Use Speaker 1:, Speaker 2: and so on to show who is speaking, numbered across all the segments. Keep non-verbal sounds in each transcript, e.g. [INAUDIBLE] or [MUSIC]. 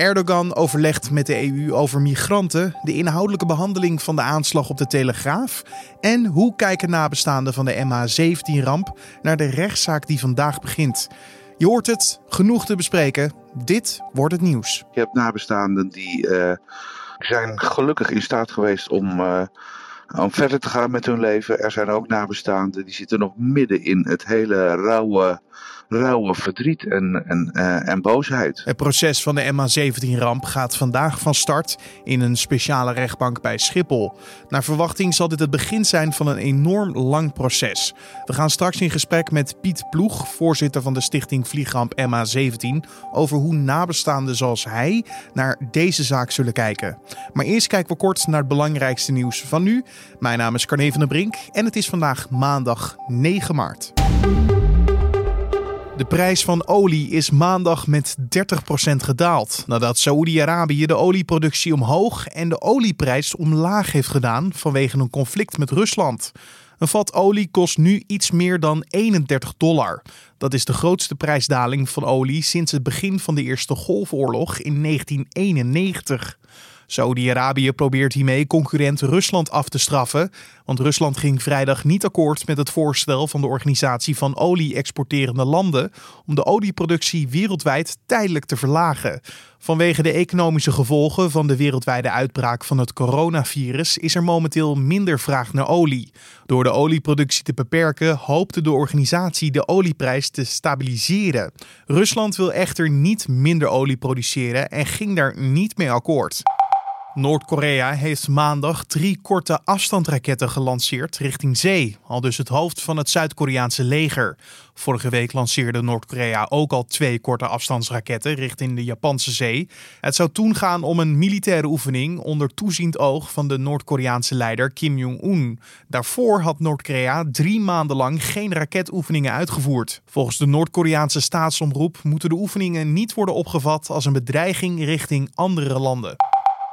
Speaker 1: Erdogan overlegt met de EU over migranten, de inhoudelijke behandeling van de aanslag op de Telegraaf en hoe kijken nabestaanden van de MH17-ramp naar de rechtszaak die vandaag begint. Je hoort het, genoeg te bespreken. Dit wordt het nieuws.
Speaker 2: Je hebt nabestaanden die uh, zijn gelukkig in staat geweest om, uh, om verder te gaan met hun leven. Er zijn ook nabestaanden die zitten nog midden in het hele rauwe rauwe verdriet en, en, uh, en boosheid.
Speaker 1: Het proces van de MH17-ramp gaat vandaag van start in een speciale rechtbank bij Schiphol. Naar verwachting zal dit het begin zijn van een enorm lang proces. We gaan straks in gesprek met Piet Ploeg, voorzitter van de stichting Vliegramp MH17, over hoe nabestaanden zoals hij naar deze zaak zullen kijken. Maar eerst kijken we kort naar het belangrijkste nieuws van nu. Mijn naam is Carne van der Brink en het is vandaag maandag 9 maart. De prijs van olie is maandag met 30% gedaald nadat Saoedi-Arabië de olieproductie omhoog en de olieprijs omlaag heeft gedaan vanwege een conflict met Rusland. Een vat olie kost nu iets meer dan 31 dollar. Dat is de grootste prijsdaling van olie sinds het begin van de Eerste Golfoorlog in 1991. Saudi-Arabië probeert hiermee concurrent Rusland af te straffen, want Rusland ging vrijdag niet akkoord met het voorstel van de Organisatie van Olie-exporterende Landen om de olieproductie wereldwijd tijdelijk te verlagen. Vanwege de economische gevolgen van de wereldwijde uitbraak van het coronavirus is er momenteel minder vraag naar olie. Door de olieproductie te beperken hoopte de organisatie de olieprijs te stabiliseren. Rusland wil echter niet minder olie produceren en ging daar niet mee akkoord. Noord-Korea heeft maandag drie korte afstandsraketten gelanceerd richting zee, al dus het hoofd van het Zuid-Koreaanse leger. Vorige week lanceerde Noord-Korea ook al twee korte afstandsraketten richting de Japanse zee. Het zou toen gaan om een militaire oefening onder toeziend oog van de Noord-Koreaanse leider Kim Jong-un. Daarvoor had Noord-Korea drie maanden lang geen raketoefeningen uitgevoerd. Volgens de Noord-Koreaanse staatsomroep moeten de oefeningen niet worden opgevat als een bedreiging richting andere landen.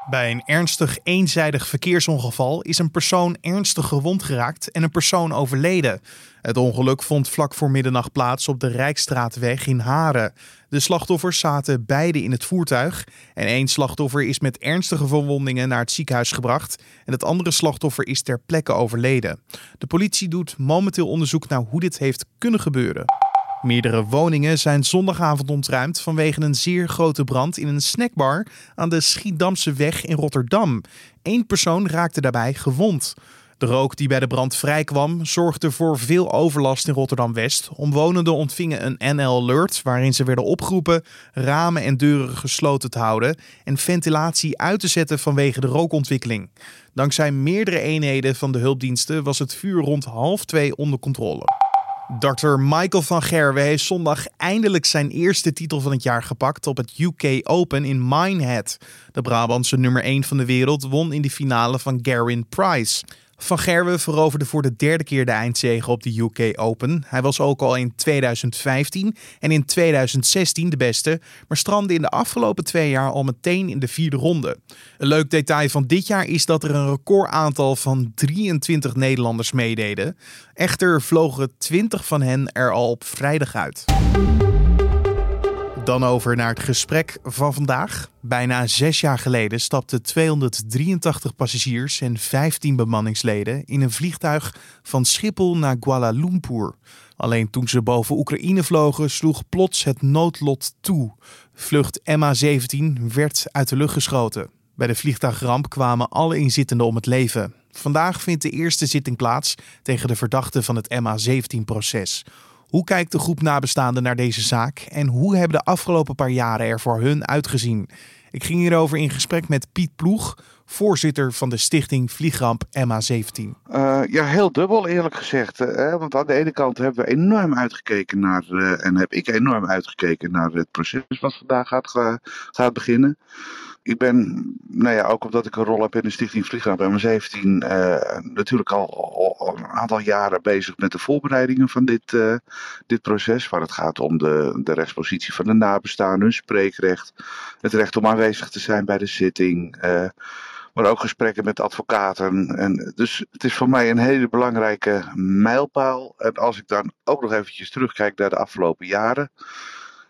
Speaker 1: Bij een ernstig eenzijdig verkeersongeval is een persoon ernstig gewond geraakt en een persoon overleden. Het ongeluk vond vlak voor middernacht plaats op de Rijkstraatweg in Haren. De slachtoffers zaten beide in het voertuig en één slachtoffer is met ernstige verwondingen naar het ziekenhuis gebracht en het andere slachtoffer is ter plekke overleden. De politie doet momenteel onderzoek naar hoe dit heeft kunnen gebeuren. Meerdere woningen zijn zondagavond ontruimd vanwege een zeer grote brand in een snackbar aan de Schiedamse weg in Rotterdam. Eén persoon raakte daarbij gewond. De rook die bij de brand vrijkwam zorgde voor veel overlast in Rotterdam-West. Omwonenden ontvingen een NL-alert waarin ze werden opgeroepen ramen en deuren gesloten te houden en ventilatie uit te zetten vanwege de rookontwikkeling. Dankzij meerdere eenheden van de hulpdiensten was het vuur rond half twee onder controle. Dr. Michael van Gerwen heeft zondag eindelijk zijn eerste titel van het jaar gepakt op het UK Open in Minehead. De Brabantse nummer 1 van de wereld won in de finale van Garin Price. Van Gerwen veroverde voor de derde keer de eindzege op de UK Open. Hij was ook al in 2015 en in 2016 de beste, maar strandde in de afgelopen twee jaar al meteen in de vierde ronde. Een leuk detail van dit jaar is dat er een recordaantal van 23 Nederlanders meededen. Echter vlogen 20 van hen er al op vrijdag uit. Dan over naar het gesprek van vandaag. Bijna zes jaar geleden stapten 283 passagiers en 15 bemanningsleden in een vliegtuig van Schiphol naar Kuala Lumpur. Alleen toen ze boven Oekraïne vlogen, sloeg plots het noodlot toe. Vlucht MH17 werd uit de lucht geschoten. Bij de vliegtuigramp kwamen alle inzittenden om het leven. Vandaag vindt de eerste zitting plaats tegen de verdachten van het MH17-proces. Hoe kijkt de groep nabestaanden naar deze zaak en hoe hebben de afgelopen paar jaren er voor hun uitgezien? Ik ging hierover in gesprek met Piet Ploeg, voorzitter van de stichting Vliegramp MA17.
Speaker 2: Uh, ja, heel dubbel eerlijk gezegd. Hè? Want aan de ene kant hebben we enorm uitgekeken naar, uh, en heb ik enorm uitgekeken naar het proces wat vandaag gaat, gaat beginnen ik ben, nou ja, ook omdat ik een rol heb in de Stichting Vliegramp M17, uh, natuurlijk al, een aantal jaren bezig met de voorbereidingen van dit, uh, dit proces. Waar het gaat om de, de rechtspositie van de nabestaanden, hun spreekrecht, het recht om aanwezig te zijn bij de zitting. Uh, maar ook gesprekken met advocaten. En dus het is voor mij een hele belangrijke mijlpaal. En als ik dan ook nog eventjes terugkijk naar de afgelopen jaren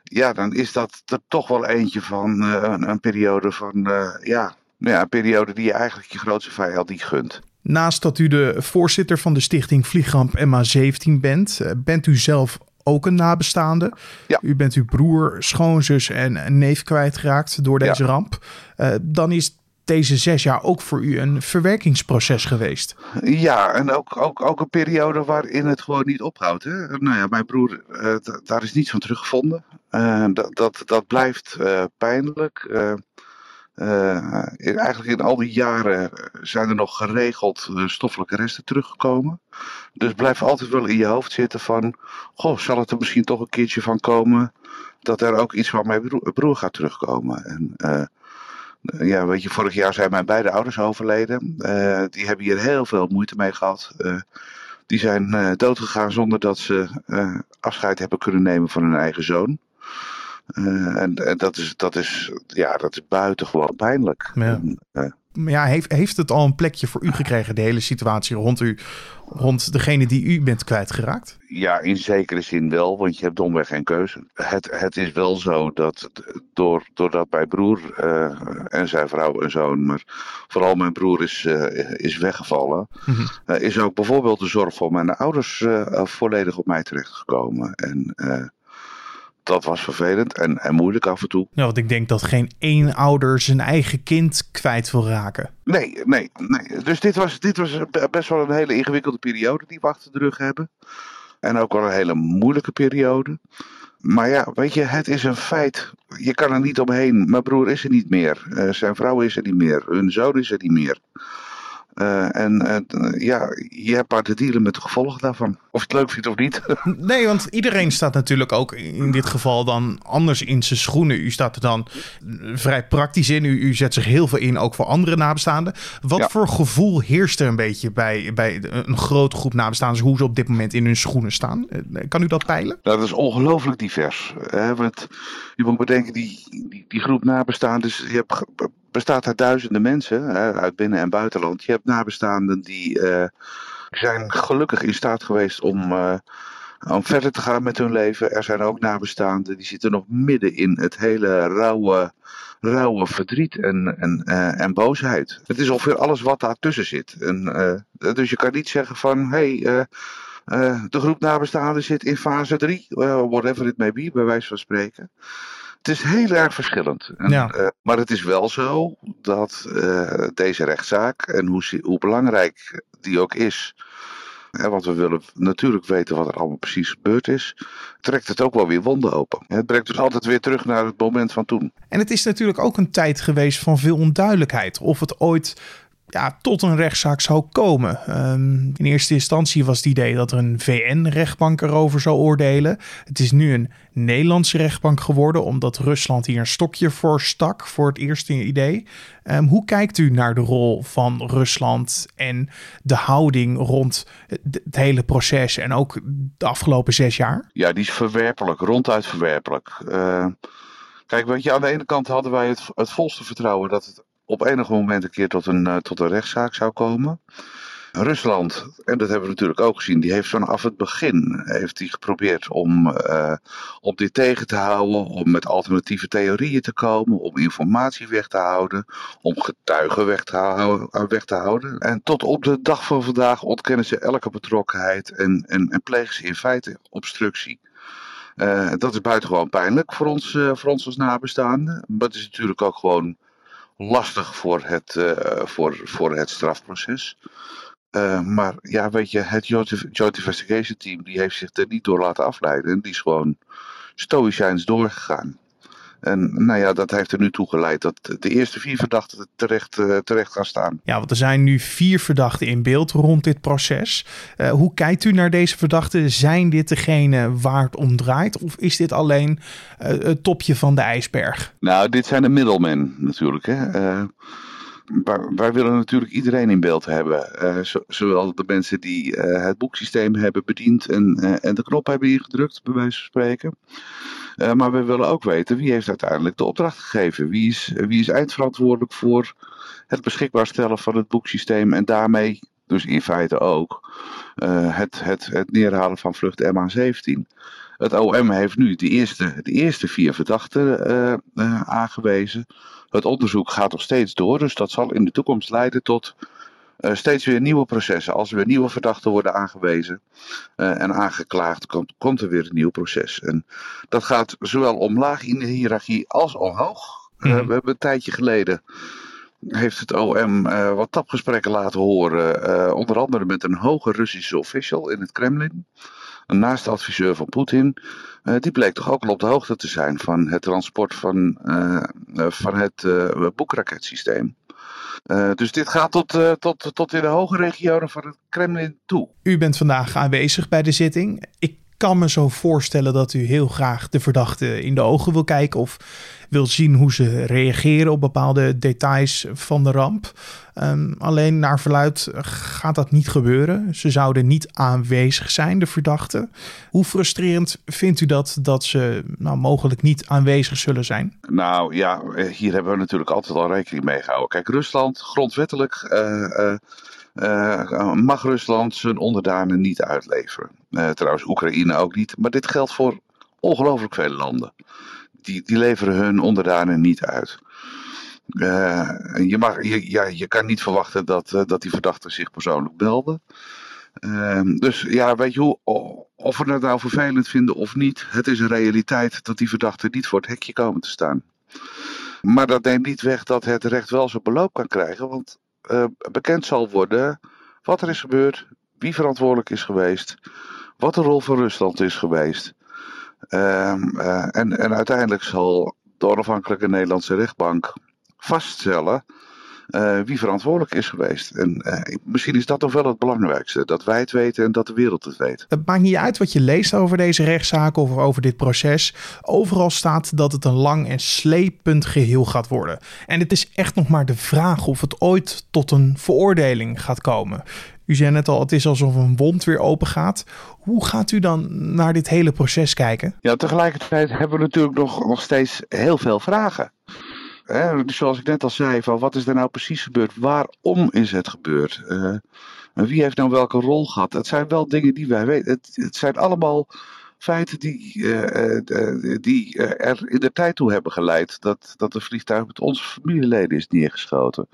Speaker 2: ja, dan is dat er toch wel eentje van een, een, periode van, ja, nou ja, een periode die je eigenlijk je grootste vijand niet gunt.
Speaker 1: Naast dat u de voorzitter van de stichting Vliegramp MA17 bent, bent u zelf ook een nabestaande. Ja. U bent uw broer, schoonzus en neef kwijtgeraakt door deze ramp. Uh, dan is deze zes jaar ook voor u een verwerkingsproces geweest.
Speaker 2: Ja, en ook, ook, ook een periode waarin het gewoon niet ophoudt. Hè? Nou ja, mijn broer, uh, daar is niets van teruggevonden. Uh, dat, dat, dat blijft pijnlijk. Uh, eigenlijk in al die jaren zijn er nog geregeld stoffelijke resten teruggekomen. Dus blijf altijd wel in je hoofd zitten van, goh, zal het er misschien toch een keertje van komen dat er ook iets van mijn broer, gaat terugkomen. En ja, weet je, vorig jaar zijn mijn beide ouders overleden. die hebben hier heel veel moeite mee gehad. die zijn doodgegaan zonder dat ze afscheid hebben kunnen nemen van hun eigen zoon. Uh, en, en, dat, is, dat, is, ja, dat is buitengewoon pijnlijk.
Speaker 1: Ja.
Speaker 2: Uh,
Speaker 1: ja, heeft, heeft het al een plekje voor u gekregen, de hele situatie rond u, rond degene die u bent kwijtgeraakt?
Speaker 2: Ja, in zekere zin wel, want je hebt domweg geen keuze. Het, het is wel zo dat door, doordat mijn broer uh, en zijn vrouw en zoon, maar vooral mijn broer is, uh, is weggevallen, mm -hmm. is ook bijvoorbeeld de zorg voor mijn ouders volledig op mij terechtgekomen. En dat was vervelend en, en moeilijk af en toe.
Speaker 1: Ja, want ik denk dat geen één ouder zijn eigen kind kwijt wil raken.
Speaker 2: Nee, nee, nee. Dus dit was, dit was best wel een hele ingewikkelde periode die we achter de rug hebben. En ook wel een hele moeilijke periode. Maar ja, weet je, het is een feit. Je kan er niet omheen. Mijn broer is er niet meer. Uh, zijn vrouw is er niet meer. Hun zoon is er niet meer. Uh, en uh, ja, je hebt maar te dealen met de gevolgen daarvan. Of je het leuk vindt of niet. [LAUGHS]
Speaker 1: nee, want iedereen staat natuurlijk ook in dit geval dan anders in zijn schoenen. U staat er dan vrij praktisch in. U, u zet zich heel veel in, ook voor andere nabestaanden. Wat ja. voor gevoel heerst er een beetje bij, bij een grote groep nabestaanden... hoe ze op dit moment in hun schoenen staan? Kan u dat peilen?
Speaker 2: Nou, dat is ongelooflijk divers. Hè? Want je moet bedenken, die, die, die groep nabestaanden... Je hebt bestaat uit duizenden mensen uit binnen- en buitenland. Je hebt nabestaanden die uh, zijn gelukkig in staat geweest om, uh, om verder te gaan met hun leven. Er zijn ook nabestaanden die zitten nog midden in het hele rauwe, rauwe verdriet en, en, uh, en boosheid. Het is ongeveer alles wat daartussen zit. Dus je kan niet zeggen van, hé, hey, de groep nabestaanden zit in fase 3, whatever it may be, bij wijze van spreken het is heel erg verschillend. En, ja. uh, maar het is wel zo dat uh, deze rechtszaak, en hoe, hoe, belangrijk die ook is, hè, want we willen natuurlijk weten wat er allemaal precies gebeurd is, trekt het ook wel weer wonden open. Het brengt dus altijd weer terug naar het moment van toen.
Speaker 1: En het is natuurlijk ook een tijd geweest van veel onduidelijkheid. Of het ooit ja, tot een rechtszaak zou komen. Um, in eerste instantie was het idee dat er een VN-rechtbank erover zou oordelen. Het is nu een Nederlandse rechtbank geworden, omdat Rusland hier een stokje voor stak voor het eerste idee. Um, hoe kijkt u naar de rol van Rusland en de houding rond het hele proces en ook de afgelopen zes jaar?
Speaker 2: Ja, die is verwerpelijk, ronduit verwerpelijk. Uh, kijk, weet je, aan de ene kant hadden wij het, het volste vertrouwen dat het op enig moment een keer tot een, uh, tot een rechtszaak zou komen. Rusland, en dat hebben we natuurlijk ook gezien, die heeft vanaf het begin heeft die geprobeerd om, uh, om dit tegen te houden, om met alternatieve theorieën te komen, om informatie weg te houden, om getuigen weg te, houden, eh, weg te houden. En tot op de dag van vandaag ontkennen ze elke betrokkenheid en, en, en plegen ze in feite obstructie. Dat is buitengewoon pijnlijk voor ons, voor ons als nabestaanden. Maar het is natuurlijk ook gewoon lastig voor het, uh, voor, voor het strafproces. Uh, maar ja, weet je, het Joint Investigation Team die heeft zich er niet door laten afleiden. Die is gewoon stoïcijns doorgegaan. En nou ja, dat heeft er nu toe geleid dat de eerste vier verdachten terecht, uh, terecht gaan staan.
Speaker 1: Ja, want er zijn nu vier verdachten in beeld rond dit proces. Uh, hoe kijkt u naar deze verdachten? Zijn dit degene waar het om draait? Of is dit alleen uh, het topje van de ijsberg?
Speaker 2: Nou, dit zijn de middelmen natuurlijk. Hè? Wij willen natuurlijk iedereen in beeld hebben. zowel de mensen die het boeksysteem hebben bediend en, en de knop hebben ingedrukt, bij wijze van spreken. Maar we willen ook weten wie heeft uiteindelijk de opdracht gegeven. Wie is, wie is eindverantwoordelijk voor het beschikbaar stellen van het boeksysteem en daarmee dus in feite ook het, het, het neerhalen van vlucht MH17. Het OM heeft nu de eerste, de eerste vier verdachten aangewezen. Het onderzoek gaat nog steeds door, dus dat zal in de toekomst leiden tot uh, steeds weer nieuwe processen. Als er weer nieuwe verdachten worden aangewezen en aangeklaagd, komt, komt, er weer een nieuw proces. En dat gaat zowel omlaag in de hiërarchie als omhoog. Mm. Uh, we hebben een tijdje geleden heeft het OM wat tapgesprekken laten horen, onder andere met een hoge Russische official in het Kremlin. Een naaste adviseur van Poetin. die bleek toch ook al op de hoogte te zijn van het transport van, van het boekraketsysteem. Uh, dus dit gaat tot, tot, tot in de hoge regionen van het Kremlin toe.
Speaker 1: U bent vandaag aanwezig bij de zitting. Ik kan me zo voorstellen dat u heel graag de verdachte in de ogen wil kijken of wil zien hoe ze reageren op bepaalde details van de ramp. Um, alleen naar verluid gaat dat niet gebeuren. Ze zouden niet aanwezig zijn, de verdachten. Hoe frustrerend vindt u dat dat ze nou, mogelijk niet aanwezig zullen zijn?
Speaker 2: Nou ja, hier hebben we natuurlijk altijd al rekening mee gehouden. Kijk, Rusland, grondwettelijk. Uh, uh, uh, mag Rusland zijn onderdanen niet uitleveren. Uh, trouwens, Oekraïne ook niet. Maar dit geldt voor ongelooflijk veel landen. Die, die leveren hun onderdanen niet uit. Uh, je, mag, je, ja, je kan niet verwachten dat, dat die verdachten zich persoonlijk melden. dus ja, weet je hoe, of we het nou vervelend vinden of niet, het is een realiteit dat die verdachten niet voor het hekje komen te staan. Maar dat neemt niet weg dat het recht wel zijn beloop kan krijgen, want uh, bekend zal worden wat er is gebeurd, wie verantwoordelijk is geweest, wat de rol van Rusland is geweest. Uh, uh, en, en uiteindelijk zal de onafhankelijke Nederlandse rechtbank vaststellen uh, wie verantwoordelijk is geweest. En uh, misschien is dat toch wel het belangrijkste. Dat wij het weten en dat de wereld het weet.
Speaker 1: Het maakt niet uit wat je leest over deze rechtszaak of over dit proces. Overal staat dat het een lang en slepend geheel gaat worden. En het is echt nog maar de vraag of het ooit tot een veroordeling gaat komen. U zei net al, het is alsof een wond weer open gaat. Hoe gaat u dan naar dit hele proces kijken?
Speaker 2: Ja, tegelijkertijd hebben we natuurlijk nog, nog steeds heel veel vragen. Hè, zoals ik net al zei, van wat is er nou precies gebeurd? Waarom is het gebeurd? Uh, wie heeft nou welke rol gehad? Het zijn wel dingen die wij weten. Het, het zijn allemaal feiten die, uh, die er in de tijd toe hebben geleid dat, dat een vliegtuig met onze familieleden is neergeschoten.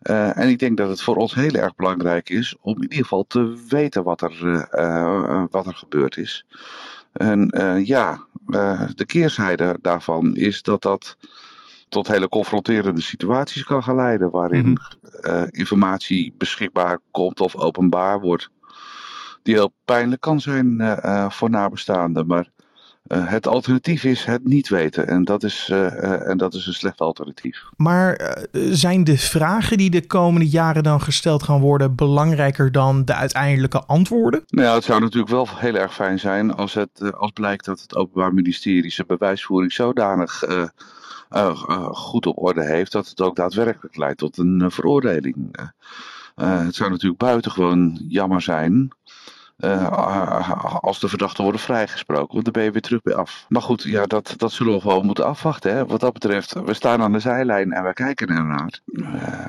Speaker 2: en ik denk dat het voor ons heel erg belangrijk is om in ieder geval te weten wat er, wat er gebeurd is. En ja, de keerzijde daarvan is dat dat tot hele confronterende situaties kan gaan leiden. Waarin mm informatie beschikbaar komt of openbaar wordt. Die heel pijnlijk kan zijn uh, voor nabestaanden. Maar het alternatief is het niet weten. En dat is, en dat is een slecht alternatief.
Speaker 1: Maar zijn de vragen die de komende jaren dan gesteld gaan worden belangrijker dan de uiteindelijke antwoorden?
Speaker 2: Nou ja, het zou natuurlijk wel heel erg fijn zijn als, het, als blijkt dat het Openbaar Ministerie zijn bewijsvoering zodanig goed op orde heeft, dat het ook daadwerkelijk leidt tot een uh, veroordeling. het zou natuurlijk buitengewoon jammer zijn uh, als de verdachten worden vrijgesproken. Want dan ben je weer terug bij af. Maar goed, ja, dat, dat zullen we gewoon moeten afwachten. Hè. Wat dat betreft, we staan aan de zijlijn en we kijken ernaar. Uh,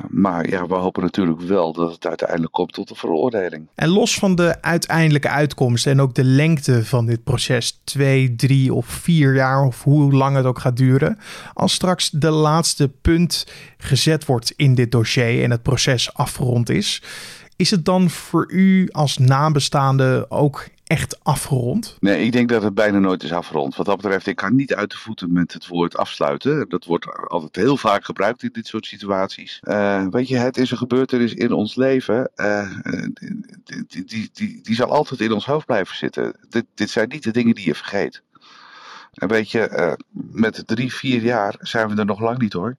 Speaker 2: maar ja, we hopen natuurlijk wel dat het uiteindelijk komt tot een veroordeling.
Speaker 1: En los van de uiteindelijke uitkomst en ook de lengte van dit proces, twee, drie of vier jaar of hoe lang het ook gaat duren. Als straks de laatste punt gezet wordt in dit dossier en het proces afgerond is is het dan voor u als nabestaande ook echt afgerond?
Speaker 2: Nee, ik denk dat het bijna nooit is afgerond. Wat dat betreft, ik kan niet uit de voeten met het woord afsluiten. Dat wordt altijd heel vaak gebruikt in dit soort situaties. Uh, weet je, het is een gebeurtenis in ons leven. Uh, die, die, die, die, zal altijd in ons hoofd blijven zitten. Dit, dit zijn niet de dingen die je vergeet. En weet je, met drie, vier jaar zijn we er nog lang niet hoor.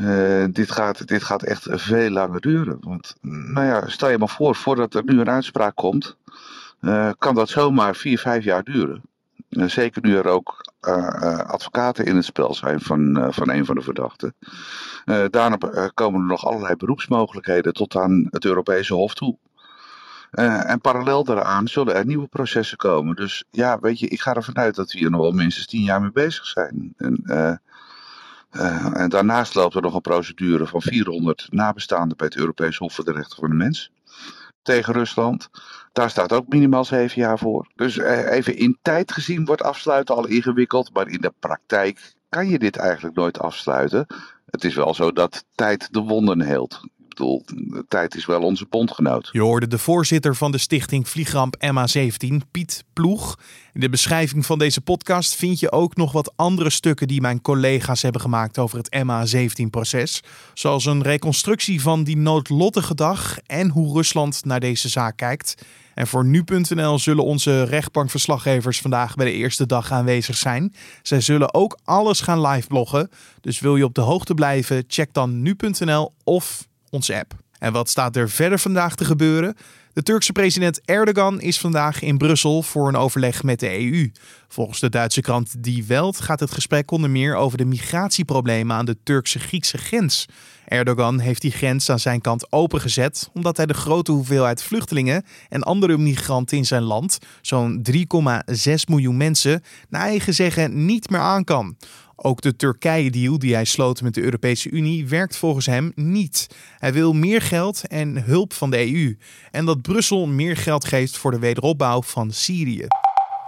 Speaker 2: Uh, dit, gaat, dit gaat echt veel langer duren. Want, nou ja, stel je maar voor, voordat er nu een uitspraak komt, uh, kan dat zomaar vier, vijf jaar duren. Uh, zeker nu er ook advocaten in het spel zijn van, van een van de verdachten. daarna komen er nog allerlei beroepsmogelijkheden tot aan het Europese Hof toe. en parallel daaraan zullen er nieuwe processen komen. Dus ja, weet je, ik ga ervan uit dat we hier nog wel minstens tien jaar mee bezig zijn. En, uh, en daarnaast loopt er nog een procedure van 400 nabestaanden bij het Europees Hof voor de Rechten van de Mens. tegen Rusland. Daar staat ook minimaal zeven jaar voor. Dus even in tijd gezien wordt afsluiten al ingewikkeld. Maar in de praktijk kan je dit eigenlijk nooit afsluiten. Het is wel zo dat tijd de wonden heelt. Bedoel, de tijd is wel onze bondgenoot.
Speaker 1: Je hoorde de voorzitter van de stichting Vliegramp MA17, Piet Ploeg. In de beschrijving van deze podcast vind je ook nog wat andere stukken die mijn collega's hebben gemaakt over het MA17-proces. Zoals een reconstructie van die noodlottige dag en hoe Rusland naar deze zaak kijkt. En voor nu.nl zullen onze rechtbankverslaggevers vandaag bij de eerste dag aanwezig zijn. Zij zullen ook alles gaan live bloggen. Dus wil je op de hoogte blijven, check dan nu.nl of onze app. En wat staat er verder vandaag te gebeuren? De Turkse president Erdogan is vandaag in Brussel voor een overleg met de EU. Volgens de Duitse krant Die Welt gaat het gesprek onder meer over de migratieproblemen aan de Turkse-Griekse grens. Erdogan heeft die grens aan zijn kant opengezet omdat hij de grote hoeveelheid vluchtelingen en andere migranten in zijn land, zo'n 3,6 miljoen mensen, naar eigen zeggen niet meer aan kan. Ook de Turkije-deal die hij sloot met de Europese Unie werkt volgens hem niet. Hij wil meer geld en hulp van de EU. En dat Brussel meer geld geeft voor de wederopbouw van Syrië.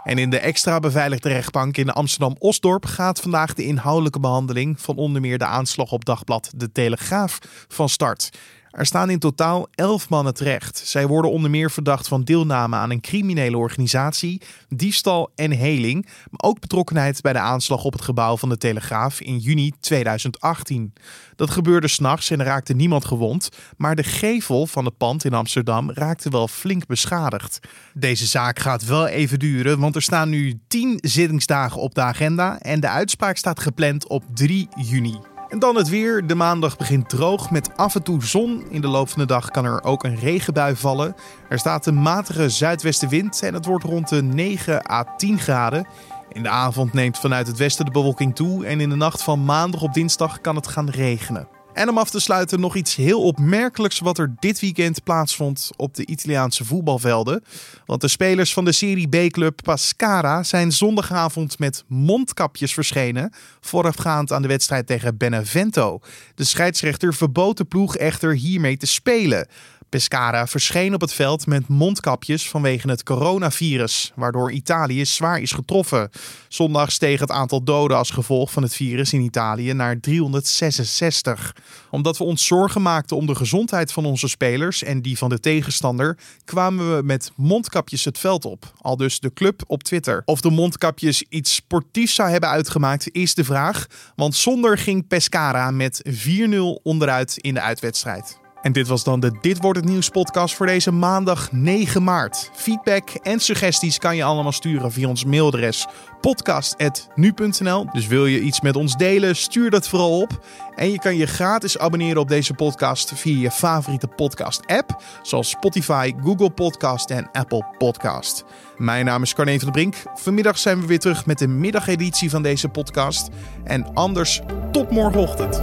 Speaker 1: En in de extra beveiligde rechtbank in Amsterdam-Osdorp gaat vandaag de inhoudelijke behandeling van onder meer de aanslag op dagblad De Telegraaf van start. Er staan in totaal elf mannen terecht. Zij worden onder meer verdacht van deelname aan een criminele organisatie, diefstal en heling, maar ook betrokkenheid bij de aanslag op het gebouw van de Telegraaf in juni 2018. Dat gebeurde s'nachts en er raakte niemand gewond, maar de gevel van het pand in Amsterdam raakte wel flink beschadigd. Deze zaak gaat wel even duren, want er staan nu 10 zittingsdagen op de agenda en de uitspraak staat gepland op 3 juni. En dan het weer. De maandag begint droog met af en toe zon. In de loop van de dag kan er ook een regenbui vallen. Er staat een matige zuidwestenwind en het wordt rond de 9 à 10 graden. In de avond neemt vanuit het westen de bewolking toe en in de nacht van maandag op dinsdag kan het gaan regenen. En om af te sluiten nog iets heel opmerkelijks wat er dit weekend plaatsvond op de Italiaanse voetbalvelden. Want de spelers van de Serie B-club Pascara zijn zondagavond met mondkapjes verschenen, voorafgaand aan de wedstrijd tegen Benevento. De scheidsrechter verbood de ploeg echter hiermee te spelen. Pescara verscheen op het veld met mondkapjes vanwege het coronavirus, waardoor Italië zwaar is getroffen. Zondag steeg het aantal doden als gevolg van het virus in Italië naar 366. Omdat we ons zorgen maakten om de gezondheid van onze spelers en die van de tegenstander, kwamen we met mondkapjes het veld op. Al dus de club op Twitter. Of de mondkapjes iets sportiefs zou hebben uitgemaakt, is de vraag. Want zonder ging Pescara met 4-0 onderuit in de uitwedstrijd. En dit was dan de Dit wordt het nieuws podcast voor deze maandag 9 maart. Feedback en suggesties kan je allemaal sturen via ons mailadres podcast@nu.nl. Dus wil je iets met ons delen, stuur dat vooral op. En je kan je gratis abonneren op deze podcast via je favoriete podcast app, zoals Spotify, Google Podcast en Apple Podcast. Mijn naam is Carne van der Brink. Vanmiddag zijn we weer terug met de middageditie van deze podcast. En anders tot morgenochtend.